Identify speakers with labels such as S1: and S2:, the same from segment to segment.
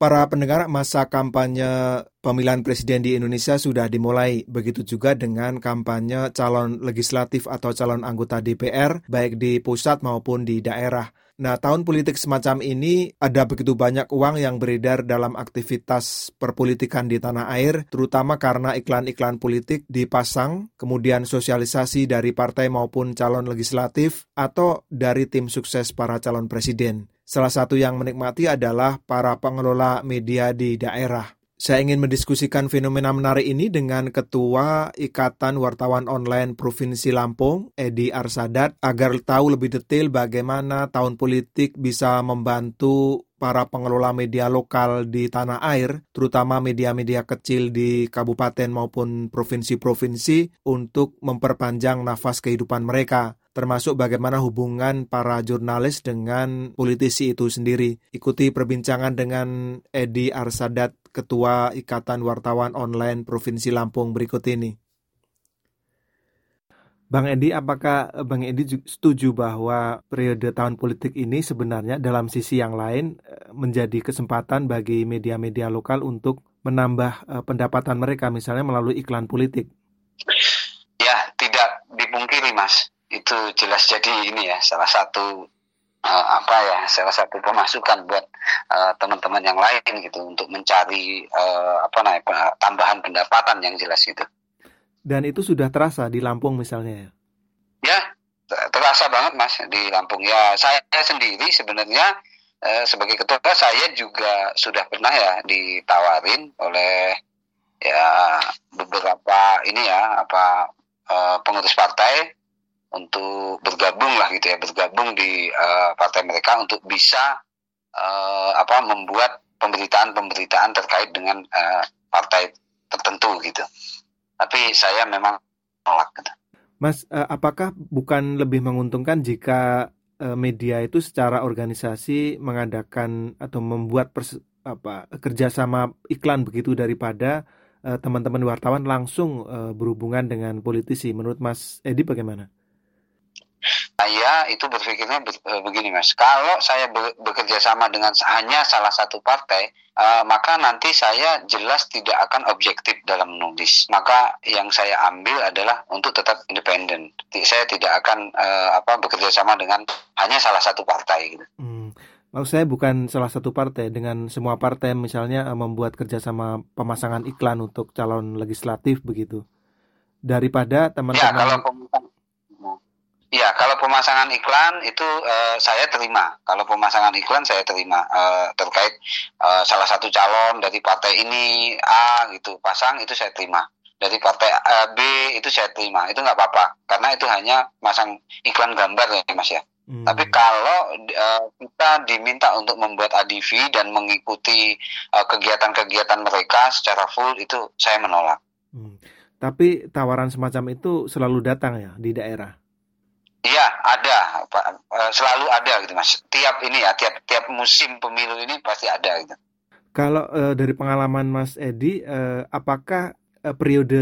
S1: Para pendengar, masa kampanye pemilihan presiden di Indonesia sudah dimulai. Begitu juga dengan kampanye calon legislatif atau calon anggota DPR, baik di pusat maupun di daerah. Nah, tahun politik semacam ini ada begitu banyak uang yang beredar dalam aktivitas perpolitikan di tanah air, terutama karena iklan-iklan politik dipasang, kemudian sosialisasi dari partai maupun calon legislatif, atau dari tim sukses para calon presiden. Salah satu yang menikmati adalah para pengelola media di daerah. Saya ingin mendiskusikan fenomena menarik ini dengan Ketua Ikatan Wartawan Online Provinsi Lampung, Edi Arsadat, agar tahu lebih detail bagaimana tahun politik bisa membantu para pengelola media lokal di tanah air, terutama media-media kecil di kabupaten maupun provinsi-provinsi, untuk memperpanjang nafas kehidupan mereka termasuk bagaimana hubungan para jurnalis dengan politisi itu sendiri. Ikuti perbincangan dengan Edi Arsadat, Ketua Ikatan Wartawan Online Provinsi Lampung berikut ini. Bang Edi, apakah Bang Edi setuju bahwa periode tahun politik ini sebenarnya dalam sisi yang lain eh, menjadi kesempatan bagi media-media lokal untuk menambah eh, pendapatan mereka misalnya melalui iklan politik?
S2: Ya, tidak dipungkiri Mas itu jelas jadi ini ya salah satu uh, apa ya salah satu pemasukan buat uh, teman-teman yang lain gitu untuk mencari uh, apa namanya tambahan pendapatan yang jelas itu.
S1: Dan itu sudah terasa di Lampung misalnya ya?
S2: Ya terasa banget mas di Lampung ya saya sendiri sebenarnya uh, sebagai ketua saya juga sudah pernah ya ditawarin oleh ya beberapa ini ya apa uh, pengurus partai untuk bergabung lah gitu ya bergabung di uh, partai mereka untuk bisa uh, apa membuat pemberitaan-pemberitaan terkait dengan uh, partai tertentu gitu. Tapi saya memang nolak gitu.
S1: Mas, uh, apakah bukan lebih menguntungkan jika uh, media itu secara organisasi mengadakan atau membuat pers apa kerjasama iklan begitu daripada teman-teman wartawan langsung berhubungan dengan politisi? Menurut Mas Edi bagaimana?
S2: Saya itu berpikirnya eh, begini mas, kalau saya bekerja sama dengan hanya salah satu partai, uh, maka nanti saya jelas tidak akan objektif dalam menulis. Maka yang saya ambil adalah untuk tetap independen. Saya tidak akan uh, apa bekerja sama dengan hanya salah satu partai. Gitu.
S1: Hmm. Maksud saya bukan salah satu partai dengan semua partai misalnya membuat kerjasama pemasangan iklan untuk calon legislatif begitu. Daripada teman-teman. Ya, kalau
S2: Iya, kalau pemasangan iklan itu uh, saya terima. Kalau pemasangan iklan saya terima uh, terkait uh, salah satu calon dari partai ini A gitu pasang itu saya terima. Dari partai uh, B itu saya terima. Itu nggak apa-apa karena itu hanya masang iklan gambar ya Mas ya. Hmm. Tapi kalau uh, kita diminta untuk membuat ADV dan mengikuti kegiatan-kegiatan uh, mereka secara full itu saya menolak.
S1: Hmm. Tapi tawaran semacam itu selalu datang ya di daerah.
S2: Iya ada, Pak. Eh, selalu ada gitu mas. Tiap ini ya, tiap tiap musim pemilu ini pasti ada gitu.
S1: Kalau uh, dari pengalaman Mas Edi, uh, apakah uh, periode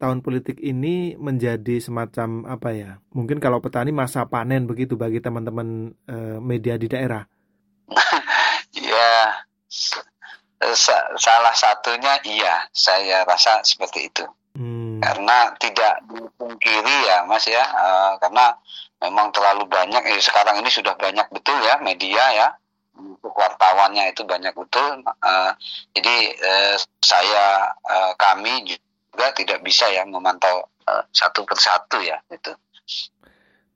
S1: tahun politik ini menjadi semacam apa ya? Mungkin kalau petani masa panen begitu bagi teman-teman uh, media di daerah.
S2: ya, sa salah satunya iya, saya rasa seperti itu. Hmm. Karena tidak dipungkiri ya Mas ya, uh, karena memang terlalu banyak. Eh, sekarang ini sudah banyak betul ya media ya, untuk wartawannya itu banyak betul. Uh, jadi uh, saya uh, kami juga tidak bisa ya memantau uh, satu persatu ya itu.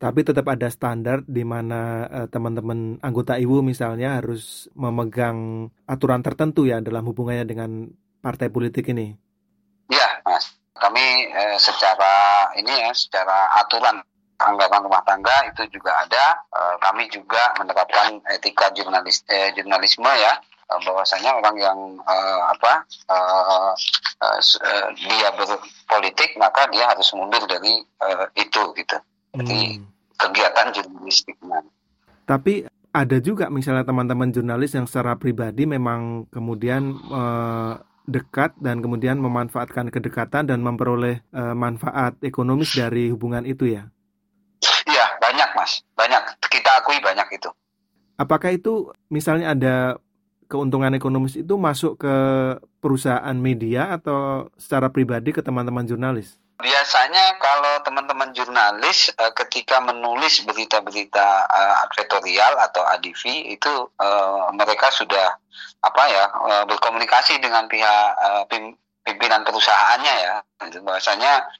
S1: Tapi tetap ada standar di mana uh, teman-teman anggota ibu misalnya harus memegang aturan tertentu ya dalam hubungannya dengan partai politik ini.
S2: Kami eh, secara ini ya secara aturan anggaran rumah tangga itu juga ada. Eh, kami juga menerapkan etika jurnalis eh, jurnalisme ya. Eh, bahwasanya orang yang eh, apa eh, eh, dia berpolitik maka dia harus mundur dari eh, itu gitu. Jadi hmm. kegiatan jurnalistiknya.
S1: Tapi ada juga misalnya teman-teman jurnalis yang secara pribadi memang kemudian eh, dekat dan kemudian memanfaatkan kedekatan dan memperoleh uh, manfaat ekonomis dari hubungan itu ya?
S2: Iya, banyak Mas. Banyak. Kita akui banyak itu.
S1: Apakah itu misalnya ada keuntungan ekonomis itu masuk ke perusahaan media atau secara pribadi ke teman-teman jurnalis?
S2: Biasanya kalau teman-teman jurnalis uh, ketika menulis berita-berita uh, atau ADV itu uh, mereka sudah apa ya uh, berkomunikasi dengan pihak uh, pimpinan perusahaannya ya. Bahwasanya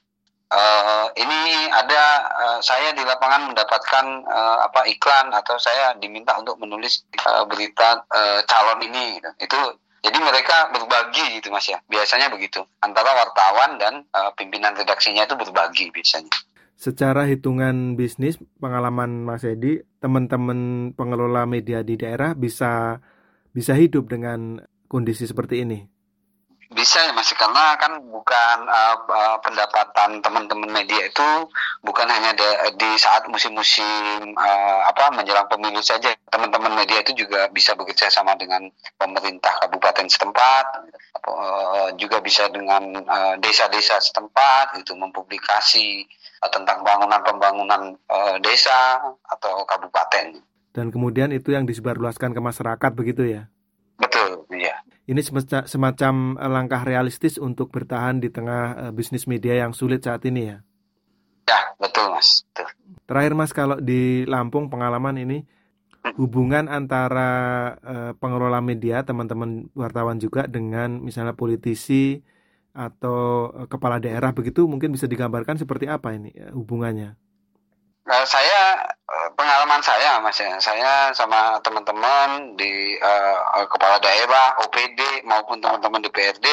S2: uh, ini ada uh, saya di lapangan mendapatkan uh, apa iklan atau saya diminta untuk menulis uh, berita uh, calon ini. Itu jadi mereka berbagi gitu mas ya, biasanya begitu antara wartawan dan uh, pimpinan redaksinya itu berbagi biasanya.
S1: Secara hitungan bisnis pengalaman Mas Edi, teman-teman pengelola media di daerah bisa bisa hidup dengan kondisi seperti ini.
S2: Bisa ya mas, karena kan bukan uh, uh, pendapatan teman-teman media itu bukan hanya de, di saat musim-musim uh, apa menjelang pemilu saja. Teman-teman media itu juga bisa bekerja sama dengan pemerintah kabupaten setempat, uh, juga bisa dengan desa-desa uh, setempat itu mempublikasi uh, tentang bangunan-pembangunan uh, desa atau kabupaten.
S1: Dan kemudian itu yang disebarluaskan ke masyarakat begitu ya?
S2: Betul, iya.
S1: Ini semacam eh, langkah realistis untuk bertahan di tengah uh, bisnis media yang sulit saat ini ya?
S2: Ya, betul mas. Betul.
S1: Terakhir mas, kalau di Lampung pengalaman ini, hubungan antara uh, pengelola media, teman-teman wartawan juga dengan misalnya politisi atau uh, kepala daerah begitu, mungkin bisa digambarkan seperti apa ini uh, hubungannya?
S2: Uh, saya uh, pengalaman saya mas ya. Saya sama teman-teman di uh, kepala daerah OPD maupun teman-teman DPRD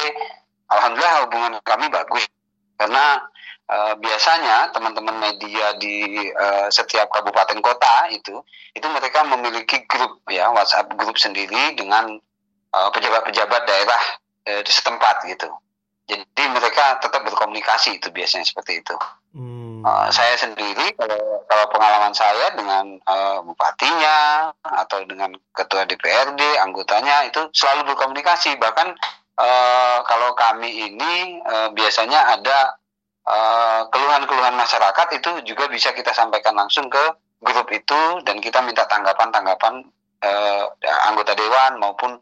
S2: alhamdulillah hubungan kami bagus. Karena uh, biasanya teman-teman media di uh, setiap kabupaten kota itu itu mereka memiliki grup ya WhatsApp grup sendiri dengan pejabat-pejabat uh, daerah uh, di setempat gitu. Jadi mereka tetap berkomunikasi itu biasanya seperti itu. Uh, saya sendiri kalau, kalau pengalaman saya dengan uh, bupatinya atau dengan ketua DPRD anggotanya itu selalu berkomunikasi bahkan uh, kalau kami ini uh, biasanya ada keluhan-keluhan uh, masyarakat itu juga bisa kita sampaikan langsung ke grup itu dan kita minta tanggapan-tanggapan uh, anggota dewan maupun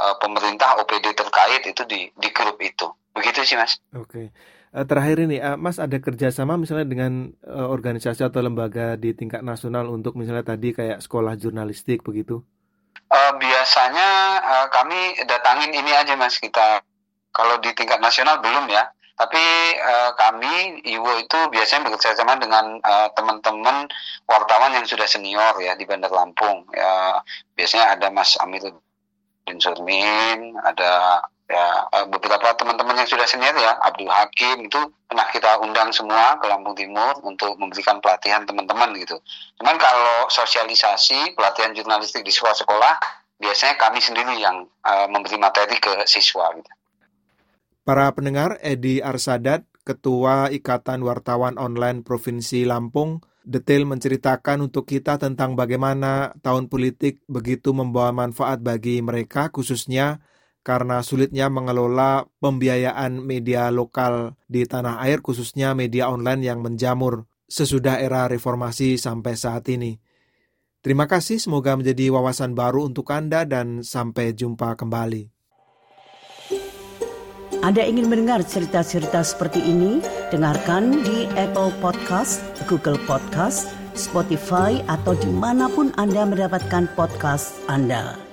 S2: uh, pemerintah OPD terkait itu di di grup itu begitu sih mas.
S1: Oke. Okay. Eh, terakhir ini, uh, Mas ada kerjasama misalnya dengan uh, organisasi atau lembaga di tingkat nasional untuk misalnya tadi kayak sekolah jurnalistik begitu?
S2: Uh, biasanya uh, kami datangin ini aja Mas kita. Kalau di tingkat nasional belum ya. Tapi uh, kami Iwo itu biasanya bekerja sama dengan uh, teman-teman wartawan yang sudah senior ya di Bandar Lampung. Ya, biasanya ada Mas Amiruddin Surmin, ada ya eh, beberapa teman-teman yang sudah senior ya Abdul Hakim itu pernah kita undang semua ke Lampung Timur untuk memberikan pelatihan teman-teman gitu. Cuman kalau sosialisasi pelatihan jurnalistik di sekolah-sekolah biasanya kami sendiri yang uh, memberi materi ke siswa gitu.
S1: Para pendengar Edi Arsadat, Ketua Ikatan Wartawan Online Provinsi Lampung, detail menceritakan untuk kita tentang bagaimana tahun politik begitu membawa manfaat bagi mereka khususnya karena sulitnya mengelola pembiayaan media lokal di tanah air khususnya media online yang menjamur sesudah era reformasi sampai saat ini. Terima kasih, semoga menjadi wawasan baru untuk Anda dan sampai jumpa kembali.
S3: Anda ingin mendengar cerita-cerita seperti ini? Dengarkan di Apple Podcast, Google Podcast, Spotify, atau di mana pun Anda mendapatkan podcast Anda.